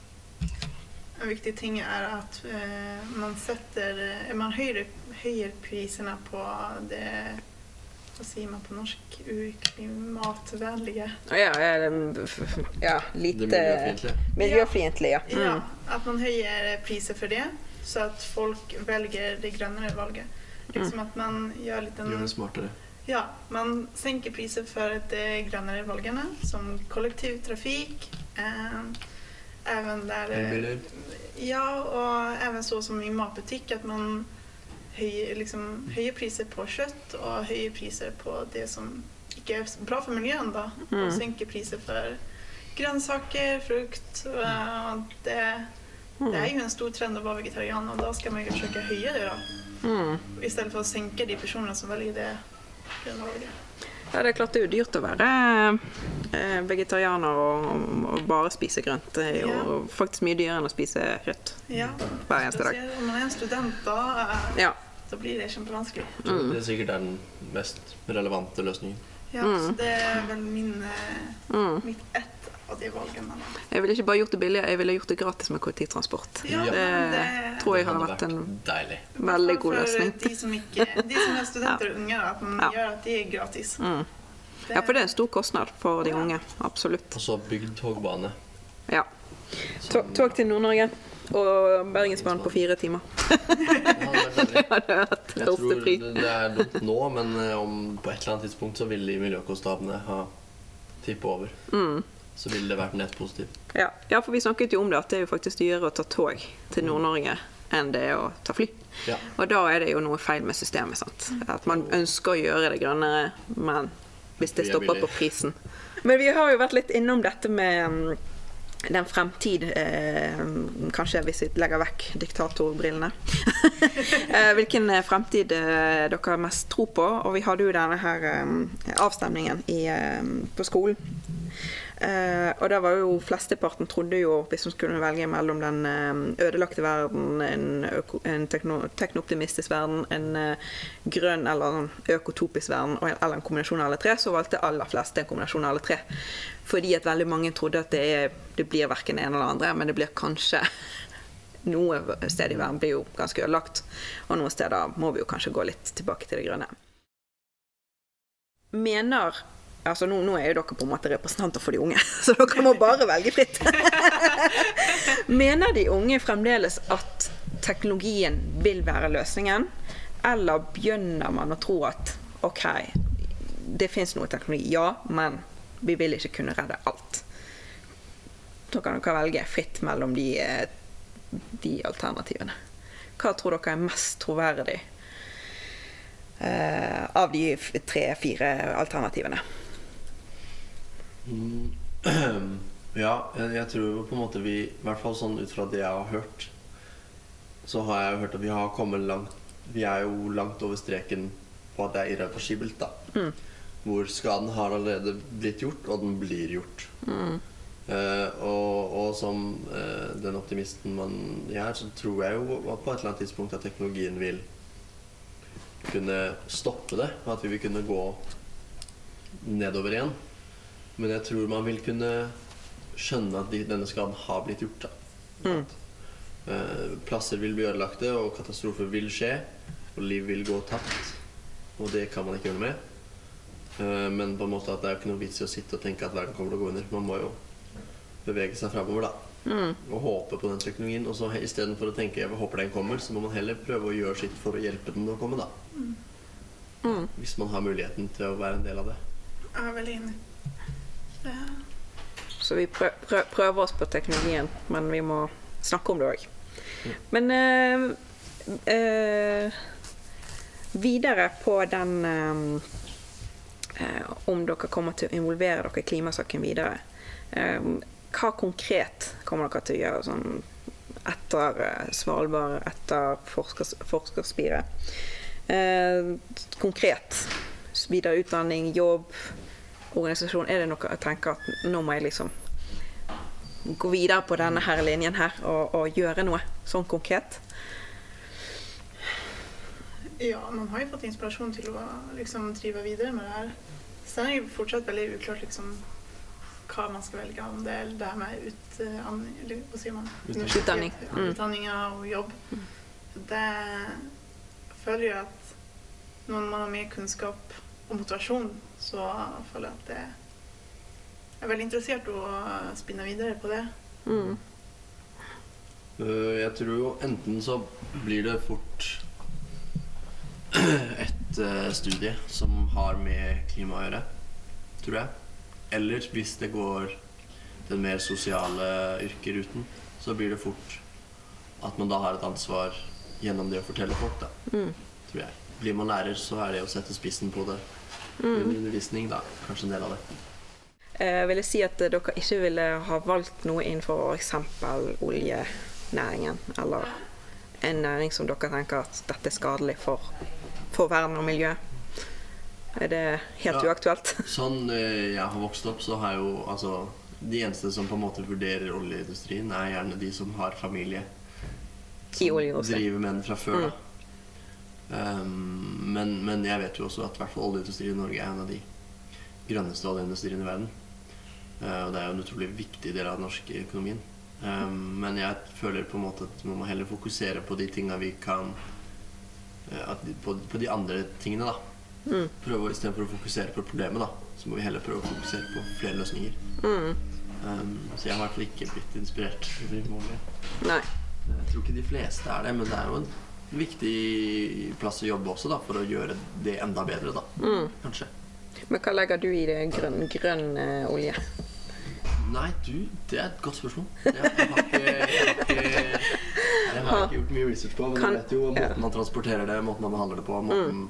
en viktig ting er at eh, man setter, eh, man høyer, höjer priserna på det, hva sier man på norsk, klimatvänliga. Ja, ja, ja Det lite miljøfiendtlige. miljøfiendtlig, ja. Mm. Ja, At man høyer priser for det så at folk velger det grønnere valget. Liksom at man gör lite Gjør det smartere. Ja, man senker priser for det grønnere grönare valgene, som kollektivtrafik. Eh, även där... Ja, och även så som i matbutikk, att man höjer, liksom, höjer priser på kött och höjer priser på det som ikke er bra for miljön då. Och sänker priser för grönsaker, frukt. och det, det är ju en stor trend att vara vegetarian och då ska man ju försöka höja det då. Mm. Istället för att sänka de personerna som väljer det. Ja, det er klart det er jo dyrt å være eh, vegetarianer og, og bare spise grønt. Det er jo Ja. faktisk mye dyrere enn å spise rødt Ja, hver eneste dag. Når om man er en student da, eh, Ja. så blir det kjempevanskelig. Mm. Det er sikkert er den mest relevante løsningen. Ja, så det er vel min, eh, Mm. mitt ett av de valgene. Jeg ville ikke bare gjort det billigere, jeg ville gjort det gratis med kollektivtransport. Ja. Det det- tror jeg Det hadde vært en deilig. veldig god For løsning. De som, ikke, de som er studenter og unge, at man Ja. gjør at de er gratis. Mm. Ja, for det er en stor kostnad for de unge. Absolutt. Og så bygd togbane. Ja. Tog, tog til Nord-Norge og Bergensbanen på fire timer. Det hadde vært Jeg tror det det er dumt nå, men eh, om på et eller annet tidspunkt så vil de miljøkostnadene ha tippet over. Mm. Så ville det vært nett positivt. Ja. ja, for vi snakket jo om det, at det er jo faktisk dyrere å ta tog til Nord-Norge enn det er å ta fly. Ja. Og da er det jo noe feil med systemet. sant? At man ønsker å gjøre det grønnere, men hvis det er stopper på prisen. Men vi har jo vært litt innom dette med mm, den fremtid eh, Kanskje hvis vi legger vekk diktatorbrillene. eh, hvilken eh, fremtid eh, dere har mest tro på. Og vi hadde jo denne her eh, avstemningen i, eh, på skolen. Eh, og da var jo flesteparten trodde jo, hvis man skulle velge mellom den eh, ødelagte verden, en, øko, en tekno, teknooptimistisk verden, en uh, grønn eller en økotopisk verden, eller en kombinasjon av alle tre, så valgte aller fleste en kombinasjon av alle tre. Fordi at veldig mange trodde at det, er, det blir verken det ene eller det andre, men det blir kanskje noe sted i verden blir jo ganske ødelagt, og noen steder må vi jo kanskje gå litt tilbake til det grønne. Mener Altså nå, nå er jo dere på en måte representanter for de unge, så dere må bare velge fritt. Mener de unge fremdeles at teknologien vil være løsningen, eller begynner man å tro at OK, det fins noe teknologi, ja, men vi vil ikke kunne redde alt. Da kan dere velge fritt mellom de, eh, de alternativene. Hva tror dere er mest troverdig eh, av de tre-fire alternativene? Mm. Ja, jeg, jeg tror på en måte vi I hvert fall sånn ut fra det jeg har hørt, så har jeg hørt at vi har kommet langt Vi er jo langt over streken på at det er irreversibelt, da. Hvor skaden har allerede blitt gjort, og den blir gjort. Eh, og, og som uh, den optimisten man er, så tror jeg jo på et eller annet tidspunkt at teknologien vil kunne stoppe det. og At vi vil kunne gå nedover igjen. Men jeg tror man vil kunne skjønne at de, denne skaden har blitt gjort. Da. At, eh, plasser vil bli ødelagte, og katastrofer vil skje. Og liv vil gå tapt. Og det kan man ikke gjøre noe med. Eh, men på en måte at det er jo ikke noe vits i å sitte og tenke at verden kommer til å gå under. Man må jo bevege seg framover, da. Og håpe på den teknologien. Og så istedenfor å tenke jeg håper den kommer, så må man heller prøve å gjøre sitt for å hjelpe den å komme, da. Hvis man har muligheten til å være en del av det. Jeg er veldig enig. Så vi prø prø prøver oss på teknologien, men vi må snakke om det òg. Men øh, øh, videre på den eh, Om dere kommer til å involvere dere i klimasaken videre. Hva konkret kommer dere til å gjøre sånn etter Svalbard, etter forskers, forskerspiret? Konkret. Videre utdanning, jobb, organisasjon. Er det noe jeg tenker at nå må jeg liksom gå videre på denne her linjen her og, og gjøre noe sånn konkret? ja, man har jo fått inspirasjon til å liksom drive videre med det her. Sen er det jo fortsatt veldig uklart liksom hva man skal velge, om det er det her med utdanning, an, hva sier man? Utdanning. Utdanning. Universitet, Mm. Og jobb. Det føler jo at når man har mer kunnskap og motivasjon, så føler jeg at det jeg er veldig interessert i å spinne videre på det. Mm. Øh, Jeg tror jo enten så blir det fort et øh, studie som har med klima å gjøre, tror jeg. Eller hvis det går den mer sosiale yrkeruten, så blir det fort at man da har et ansvar gjennom det å fortelle folk, da. Mm. Tror jeg. Blir man lærer, så er det å sette spissen på det. Under undervisning, da. Kanskje en del av det. Eh, vil jeg si at eh, dere ikke ville ha valgt noe innenfor f.eks. oljenæringen, eller en næring som dere tenker at dette er skadelig for, for verden og miljø? Er det helt Ja. uaktuelt? Sånn øh, jeg har vokst opp, så har jeg jo altså De eneste som på en måte vurderer oljeindustrien, er gjerne de som har familie. I oljeindustrien. driver med den fra før. Mm. Da. Um, men, men jeg vet jo også at i hvert oljeindustrien i Norge er en av de grønneste oljeindustriene i verden. Uh, og det er jo en utrolig viktig del av den norske økonomien. Um, men jeg føler på en måte at man må heller fokusere på de tinga vi kan uh, at, de- på, på de andre tingene, da. Mm. Prøve Istedenfor å fokusere på problemet, da, så må vi heller prøve å fokusere på flere løsninger. Mm. Um, så jeg har i hvert fall ikke blitt inspirert. Nei. Jeg tror ikke de fleste er det, men det er jo en viktig plass å jobbe også, da, for å gjøre det enda bedre, da. Mm. Kanskje. Men hva legger du i det grønn, grønn uh, olje? Nei, du, det er et godt spørsmål. Jeg har ikke, jeg har ikke, jeg har ikke gjort mye research på, men Kan- jeg vet jo måten man transporterer det, måten man behandler det på, måten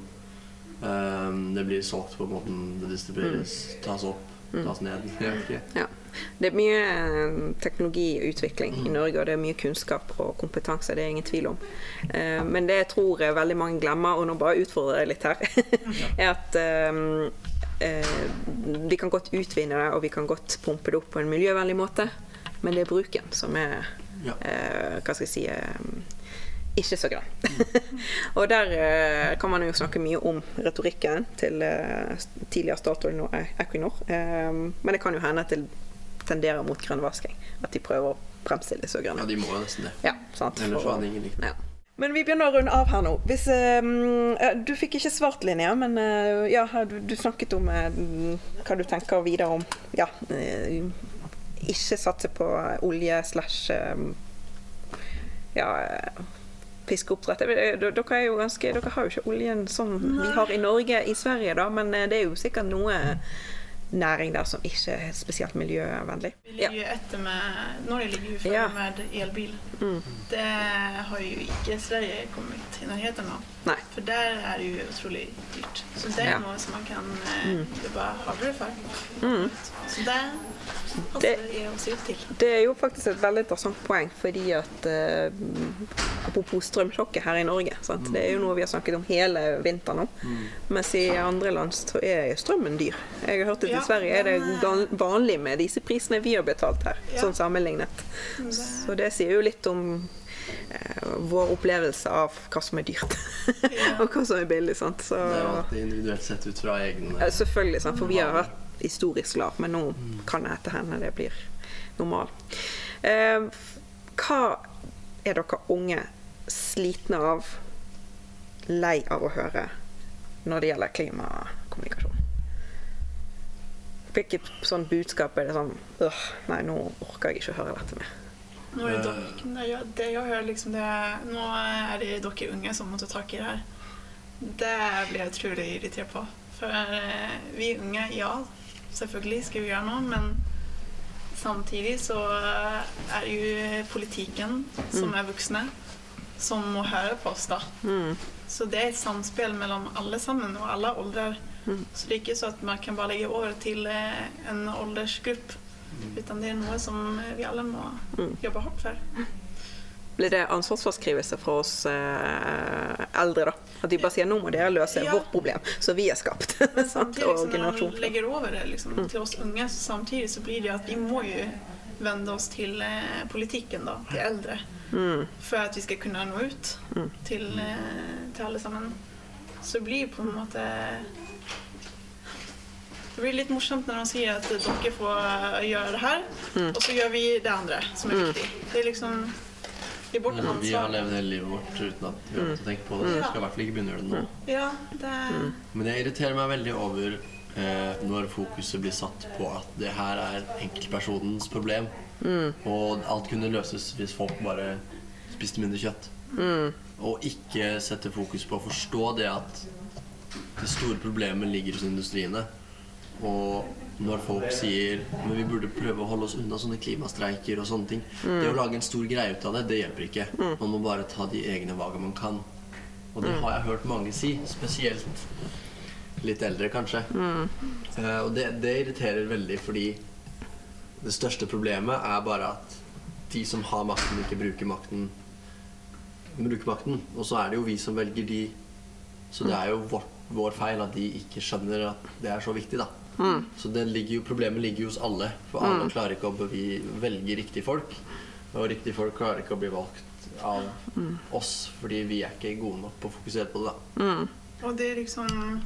ehm, det blir solgt på, måten det distribueres, tas opp, tas ned. Jeg vet ikke. Ja. Det er mye eh, teknologiutvikling i Norge, og det er mye kunnskap og kompetanse. Det er ingen tvil om. Eh, Men det jeg tror veldig mange glemmer, og nå bare utfordrer jeg litt her, er at eh, eh, vi kan godt utvinne det, og vi kan godt pumpe det opp på en miljøvennlig måte, men det er bruken som er eh, Hva skal jeg si eh, ikke så grønn. og der eh, kan man jo snakke mye om retorikken til eh, tidligere Statoil, nå eh, Equinor. Eh, men det kan jo hende at det tenderer mot grønnvasking. At de prøver å fremstille så Ja, de må jo nesten det. Ja, sant. Ellers For hadde ingen likt det. ja. Men vi begynner å runde av her nå. Hvis, eh, du fikk ikke svart, Linnea, men uh, ja, du, du snakket om uh, hva du tenker videre om ja, eh, ikke satse på olje slash eh, ja, fiskeoppdrett. Dere, er jo ganske, dere har jo ikke oljen som vi har i Norge, i Sverige, da, men det er jo sikkert noe næring der som ikke er spesielt miljøvennlig. Vi ligger jo etter med Norge ligger jo Ja. med elbil. Mm. Det har jo ikke Sverige kommet i nærheten av. Nei. For der er det jo utrolig dyrt. Så det er Ja. noe som man kan eh, jobbe hardere for. Mm. Så det passer er å se ut til. Det er jo faktisk et veldig interessant poeng, fordi at eh, Apropos strømsjokket her i Norge. Sant? Det er jo noe vi har snakket om hele vinteren nå. Mens i andre land så er strømmen dyr. Jeg har hørt at i Sverige er det vanlig med disse prisene vi har betalt her, Ja. sånn sammenlignet. Så det sier jo litt om vår opplevelse av hva som er dyrt, og hva som er billig. Sant? Så, Det er jo alltid individuelt sett ut fra egne ja, selvfølgelig, sant? for vi har vært historisk lav, men nå kan jeg etter henne. det blir normal. Eh, hva er dere unge slitne av, lei av å høre når det gjelder klimakommunikasjon? Hvilket sånn budskap er det sånn øh, Nei, nå orker jeg ikke å høre dette mer. Nå er det, dere, det, ja, det jeg hører liksom det Nå er det dere unge som må ta tak i det her. Det blir jeg utrolig irritert på. For eh, vi unge, ja, selvfølgelig skal vi gjøre noe, men samtidig så eh, er det jo politikken som er voksne, som må høre på oss, da. Mm. Så det er et samspill mellom alle sammen og alle aldrer. Så det er ikke så at man kan bare legge over til eh, en aldersgruppe. Utan det er noe som vi alle må jobbe hardt for. Blir det ansvarsforskrivelse fra oss eh, eldre, da? At de bare sier nå må dere løse Ja. vårt problem som vi har skapt. Men samtidig som man legger over det liksom, til oss unge, så samtidig så blir det at vi må jo vende oss til eh, politikken, da, til eldre. For at vi skal kunne nå ut til, eh, til alle sammen. Så det blir på en måte Det blir litt morsomt når de sier at dere får eh, gjøre det her, og så gjør vi det andre som er viktig. Det er liksom Vi borte med Men vi har levd hele livet vårt uten at vi har måttet tenkt på det. Så vi skal i hvert fall ikke begynne å gjøre det nå. Ja, det Men jeg irriterer meg veldig over eh, når fokuset blir satt på at det her er enkeltpersonens problem. Og alt kunne løses hvis folk bare spiste mindre kjøtt. Og ikke sette fokus på å forstå det at det store problemet ligger hos industriene. Og når folk sier men vi burde prøve å holde oss unna sånne klimastreiker og sånne ting Det å lage en stor greie ut av det, det hjelper ikke. Man må bare ta de egne valgene man kan. Og det har jeg hørt mange si, spesielt litt eldre, kanskje. Uh, og det, det irriterer veldig, fordi det største problemet er bare at de som har makten, ikke bruker makten. Bruker makten. Og så er det jo vi som velger de. Så det er jo vår, vår feil at de ikke skjønner at det er så viktig, da. Så det ligger jo, problemet ligger jo hos alle. For alle klarer ikke å velge riktige folk. Og riktige folk klarer ikke å bli valgt av oss, fordi vi er ikke gode nok på å fokusere på det. da. Og det er liksom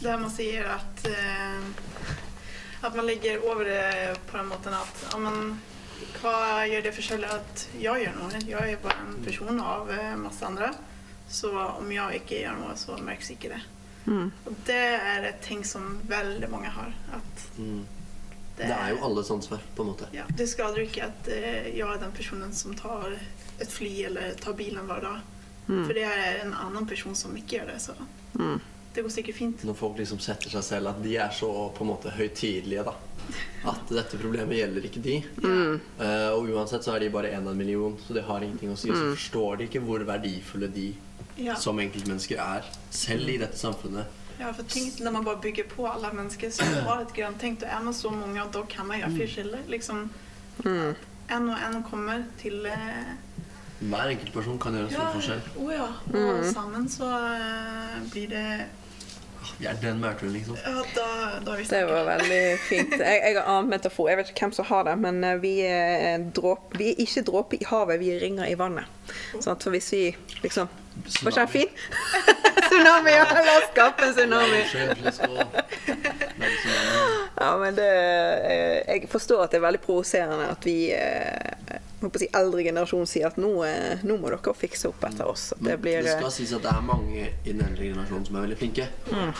det man sier at eh, At man ligger over det på den måten at ja, men, vad gör det forskjell at jeg gjør noe? Jeg er bare en person av eh, masse andre. Så om jeg ikke gjør noe, så merkes ikke det. Og det er et ting som veldig mange har. At Mm. det, Det er jo alles ansvar, på en måte. ja, det skader ikke at eh, jeg er den personen som tar et fly eller tar bilen hver dag. For det er en annen person som ikke gjør det. Så det går sikkert fint. Når folk liksom setter seg selv at de er så på en måte høytidelige, da. At dette problemet gjelder ikke de. Uh, og uansett så er de bare én av en million, så det har ingenting å si. Så forstår de ikke hvor verdifulle de Ja. som enkeltmennesker er, selv i dette samfunnet. Ja, for tenk når man bare bygger på alle mennesker som har et grønt tenkt, og er man så mange, da kan man gjøre forskjeller. Liksom, En og en kommer til eh, Hver enkeltperson kan gjøre en stor forskjell. Å ja. Og sammen så eh, blir det Vi er den maurtuen, liksom. Ja, da, da vi Det var veldig fint. Jeg, jeg har annen metafor. Jeg vet ikke hvem som har det, men eh, vi er, dråp, vi er ikke dråper i havet, vi er ringer i vannet. Sånn For hvis vi liksom Var ikke den fin? tsunami! Ja, la oss skape en tsunami. Ja, men det eh, Jeg forstår at det er veldig provoserende at vi eh, jeg håper si, eldre generasjon sier at nå, eh, nå må dere fikse opp etter oss. At det blir Det eh, skal sies at det er mange i den eldre generasjonen som er veldig flinke. Mm.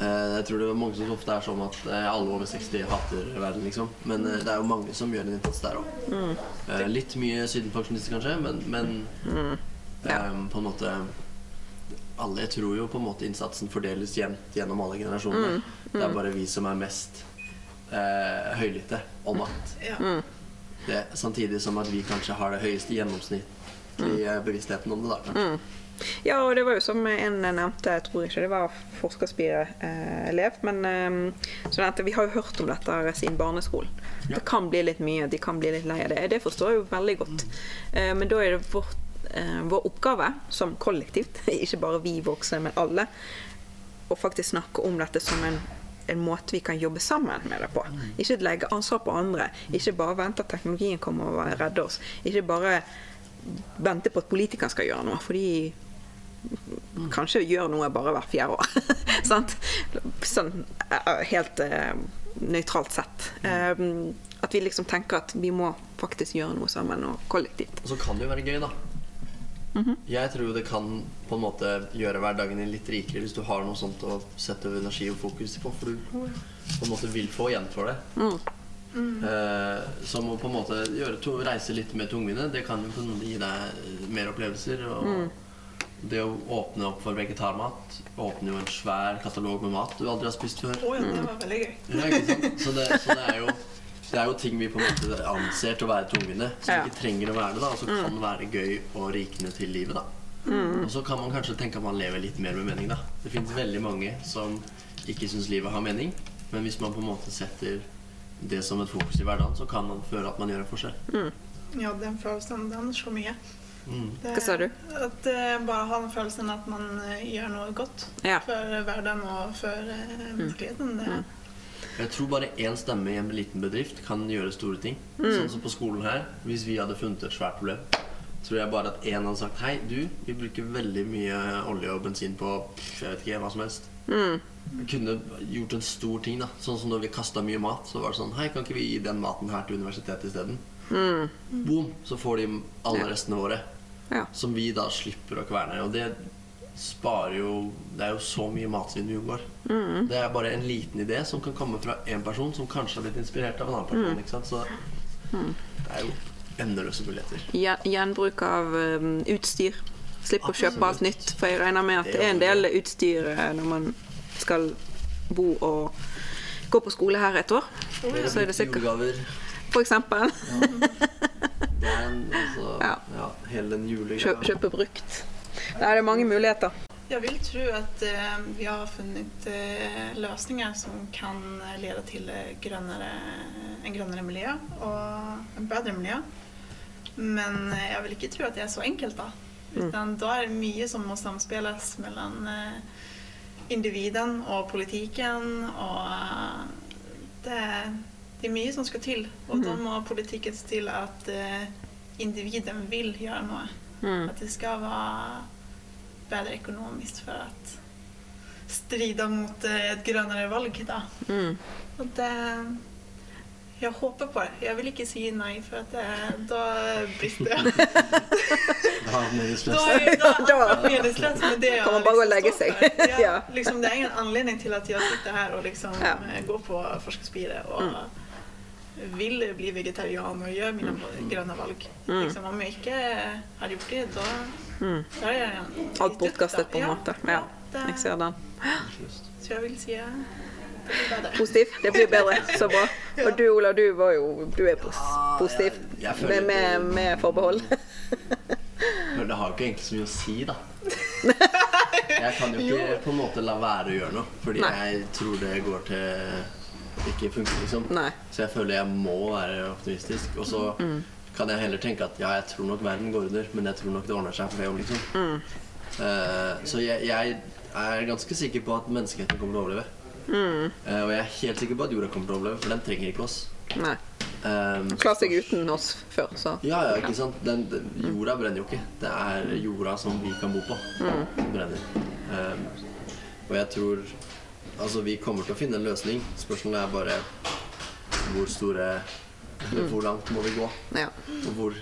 Jeg tror det er mange som ofte er sånn at eh, alle over 60 hater verden, liksom. Men eh, det er jo mange som gjør en innsats der òg. Litt mye sydenpensjonister, kanskje, men, men eh, på en måte alle, Jeg tror jo på en måte innsatsen fordeles jevnt gjennom alle generasjonene. Det er bare vi som er mest eh, høylytte om at Ja. Mm. det, Samtidig som at vi kanskje har det høyeste gjennomsnitt virkelig eh, bevisstheten om det, da. kanskje. Ja, og det var jo som en nevnte, jeg tror ikke det var forskerspire-elev, men eh, så nevnte, vi har jo hørt om dette siden barneskolen. Ja. Det kan bli litt mye, de kan bli litt lei av det. Det forstår jeg jo veldig godt. Eh, men da er det vårt, eh, vår oppgave som kollektivt, ikke bare vi voksne, men alle, å faktisk snakke om dette som en en måte vi kan jobbe sammen med det på. Ikke legge ansvar på andre. Ikke bare vente at teknologien kommer og redder oss. Ikke bare vente på at politikerne skal gjøre noe, for de kanskje gjør noe bare hvert fjerde år. Sånn eh, helt uh, nøytralt sett. Um, at vi liksom tenker at vi må faktisk gjøre noe sammen og kollektivt. Og så kan det jo være gøy, da. Jeg tror det kan på en måte gjøre hverdagen din litt rikere hvis du har noe sånt å sette energi og fokus på, for du på en måte vil få igjen for det. Eh, som å på en måte gjøre to, reise litt mer tungvinte, det kan jo på en måte gi deg mer opplevelser. Og det å åpne opp for vegetarmat åpner jo en svær katalog med mat du aldri har spist før. Oh, ja, det var veldig gøy. Ja, ikke sant? Så, det, så det, er jo, det er jo ting vi på en måte anser til å være tungvinte, som Ja. ikke trenger å være det, da, og som kan være gøy og rikende til livet. da. Og så kan man kanskje tenke at man lever litt mer med mening. da. Det fins veldig mange som ikke syns livet har mening, men hvis man på en måte setter det som et fokus i hverdagen, så kan man føle at man gjør en forskjell. Ja, den følelsen, den slår mye. Mm. Det- Hva sa du? At uh, bare ha den følelsen at man uh, gjør noe godt Ja. for hverdagen og for uh, menneskeligheten. Det, Jeg tror bare én stemme i en liten bedrift kan gjøre store ting. Sånn som på skolen her. Hvis vi hadde funnet et svært problem, tror jeg bare at én hadde sagt Hei, du, vi bruker veldig mye olje og bensin på jeg vet ikke, hva som helst. Vi kunne gjort en stor ting, da. Sånn som når vi kasta mye mat. Så var det sånn Hei, kan ikke vi gi den maten her til universitetet isteden? Boom! Så får de alle restene våre. Ja. Som vi da slipper å kverne. Og det sparer jo Det er jo så mye matsvinn vi unngår. Det er bare en liten idé som kan komme fra én person som kanskje har blitt inspirert av en annen person. Ikke sant? Så det er jo endeløse muligheter. Gjen- Gjenbruk av um, utstyr. Slipp å kjøpe alt nytt. For jeg regner med at det er en del utstyr eh, når man skal bo og gå på skole her et år. Så er det sikkert For eksempel. ja. Den, altså, Ja. ja. hele den julegreia. Kjøpe brukt. Det er mange muligheter. Jeg vil tro at eh, vi har funnet løsninger lösningar som kan lede til eh, en grønnere miljø og en bedre miljø. Men jeg vil ikke inte tro at det er så enkelt da. Utan da er det mye som må samspilles mellom eh, individen og politiken Og eh, det, det er mye som skal til. Och da må politikken se til at eh, individen vil gjøre noe. Mm. Att det skal vara bättre økonomisk for å stride mot et grønnere valg. Da. Mm. Og det, Jeg håper på det. Jeg vil ikke si nei, for att det, da brister jeg. da er man meningsløs. Då- det det jag gå och lägga står Ja, liksom, det er ingen anledning til at jeg sitter her og liksom, Ja. eh, går på forskerspiret og mm. vil bli vegetarian og gjøre mine grønne valg. Liksom, om jeg ikke har gjort det, då, Mm. Alt bortkastet, på en måte. Ja, jeg ser den. Så jeg vil si det. Positiv. Det blir bedre. Så bra. Og du, Ola, du var jo Du er pos positiv. Med, med, med forbehold. Men det har jo ikke egentlig så mye å si, da. Jeg kan jo ikke på en måte la være å gjøre noe, fordi Nei. jeg tror det går til ikke funker, liksom. Nei. Så jeg føler jeg må være optimistisk. Og så kan jeg heller tenke at ja, jeg tror nok verden går under, men jeg tror nok det ordner seg for det òg, liksom. Uh, så jeg, jeg er ganske sikker på at menneskeheten kommer til å overleve. Eh, og jeg er helt sikker på at jorda kommer til å overleve, for den trenger ikke oss. Nei. Um, Klart seg uten oss før, så. ja, ja, ikke sant? Den, den, jorda brenner jo ikke. Det er jorda som vi kan bo på, som brenner. Um, og jeg tror Altså, vi kommer til å finne en løsning. Spørsmålet er bare hvor store Hvor langt må vi gå? Ja. Og hvor,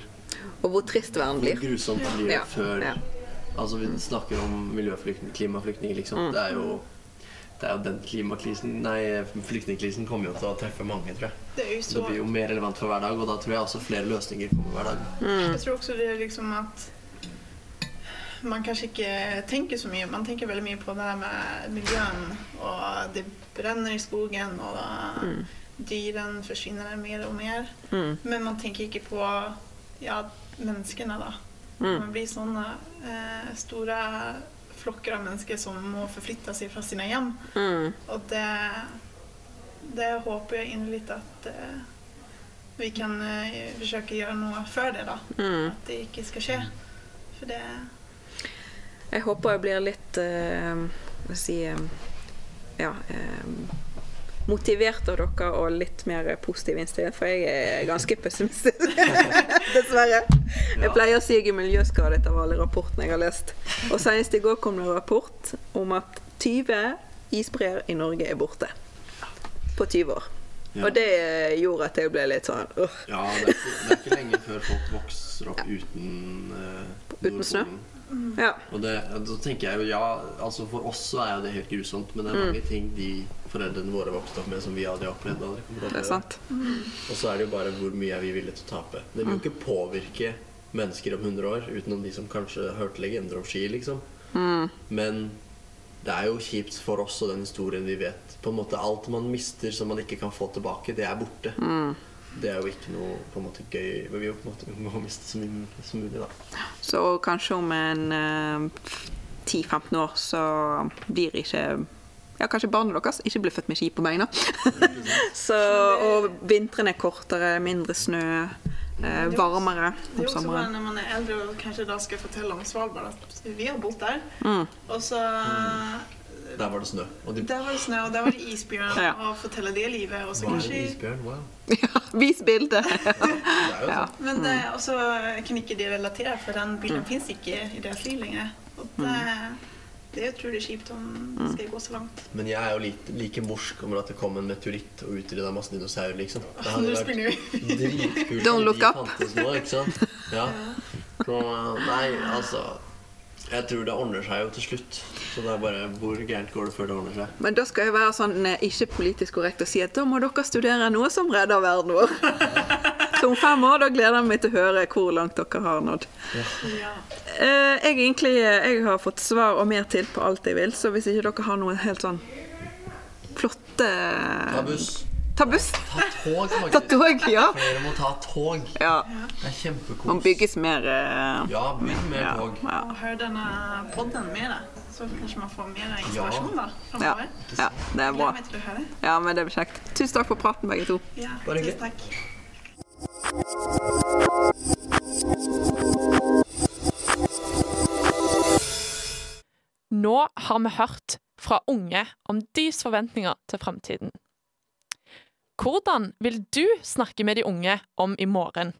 Og hvor trist verden hvor blir. grusomt blir det Ja, før ja. Altså, vi snakker om miljøflyktninger, klimaflyktninger, liksom. Mm. Det er jo det er jo den klimakrisen Nei, flyktningkrisen kommer jo til å treffe mange, tror jeg. Det är ju Så det blir jo mer relevant for hver dag, og da tror jeg også flere løsninger kommer hver dag. jeg tror også det er liksom at man kanskje ikke tenker så mye. Man tenker veldig mye på det här med miljøen og det brenner i skogen och dyren forsvinner mer og mer. Mm. Men man tenker ikke på ja, menneskene, da. Mm. Man blir sånne eh, store flokker av mennesker som må forflytte seg fra sine hjem. Mm. Og det, det håper jeg inderlig at eh, vi kan eh, forsøke å gjøre noe før det, da. Mm. At det ikke skal skje. For det Jeg håper jeg blir litt eh, hva skal jeg si Ja eh, motivert av dere og litt mer positiv innstilt, for jeg er ganske pessimistisk. Dessverre. Jeg pleier å si jeg er miljøskadet av alle rapportene jeg har lest. Og senest i går kom det en rapport om at 20 isbreer i Norge er borte. På 20 år. Ja. Og det gjorde at jeg ble litt sånn uh. Ja, det er, ikke, det er ikke lenge før folk vokser opp uten uh, Uten snø? Ja. Og det, da tenker jeg jo, ja, altså For oss så er jo det helt grusomt, men det Mm. er mange ting de foreldrene våre vokste opp med som vi aldri opplevd. Aldri Det er sant. Og så er det jo bare hvor mye er vi villige til å tape. Det vil jo ikke påvirke mennesker om 100 år, utenom de som kanskje hørte legender om ski, liksom. Mm. Men det er jo kjipt for oss og den historien vi vet. På en måte Alt man mister som man ikke kan få tilbake, det er borte. Mm. Det er jo ikke noe på en måte gøy. Vi vil jo på en måte må miste så mye som mulig, da. Så kanskje om en uh, 10-15 år så blir ikke ja, kanskje barna deres ikke blir født med ski på beina. så, og vintrene er kortere, mindre snø, eh, varmere Det om er sommeren. når man er eldre og kanskje da skal fortelle om Svalbard at vi har bodd der. Mm. Og så Der var det snø. Og de Der var det snø, og der var det isbjørn. Ja. Og fortelle det livet. Og så kanskje isbjørn? Wow. Ja, vis bildet! Det er Ja. sånn. Men det, også kan ikke de relatere, for den bilden Mm. fins ikke i deres liv lenger. Og det, det er utrolig kjipt om Mm. det skal gå så langt. Men jeg er jo like, like morsk om at det kom en meteoritt og utrydda masse dinosaurer, liksom. Det hadde vært dritkult Don't look up. nå, ikke sant? Ja. Så, nei, altså Jeg tror det ordner seg jo til slutt. Så det er bare hvor gærent går det før det ordner seg? Men da skal jeg være sånn eh, ikke politisk korrekt og si at da må dere studere noe som redder verden vår. Så om fem år da gleder jeg meg til å høre hvor langt dere har nådd. Ja. Eh, jeg, egentlig, eh, jeg har fått svar og mer til på alt jeg vil, så hvis ikke dere har noen helt sånn flotte Ta buss. Ta buss. Ta tog, faktisk. Ta tog, ja. Flere må ta tog. ja. Det er kjempekos. Må bygges mer uh... Ja, bygg mer ja, tog. ja, hør denne podden med, da. så kanskje man får mer inspirasjon da, ja, framover. ja, det er bra. Ja, men det blir kjekt. Tusen takk for praten, begge to. Ja, Bare hyggelig. tusen takk. Nå har vi hørt fra unge om deres forventninger til framtiden. Hvordan vil du snakke med de unge om i morgen?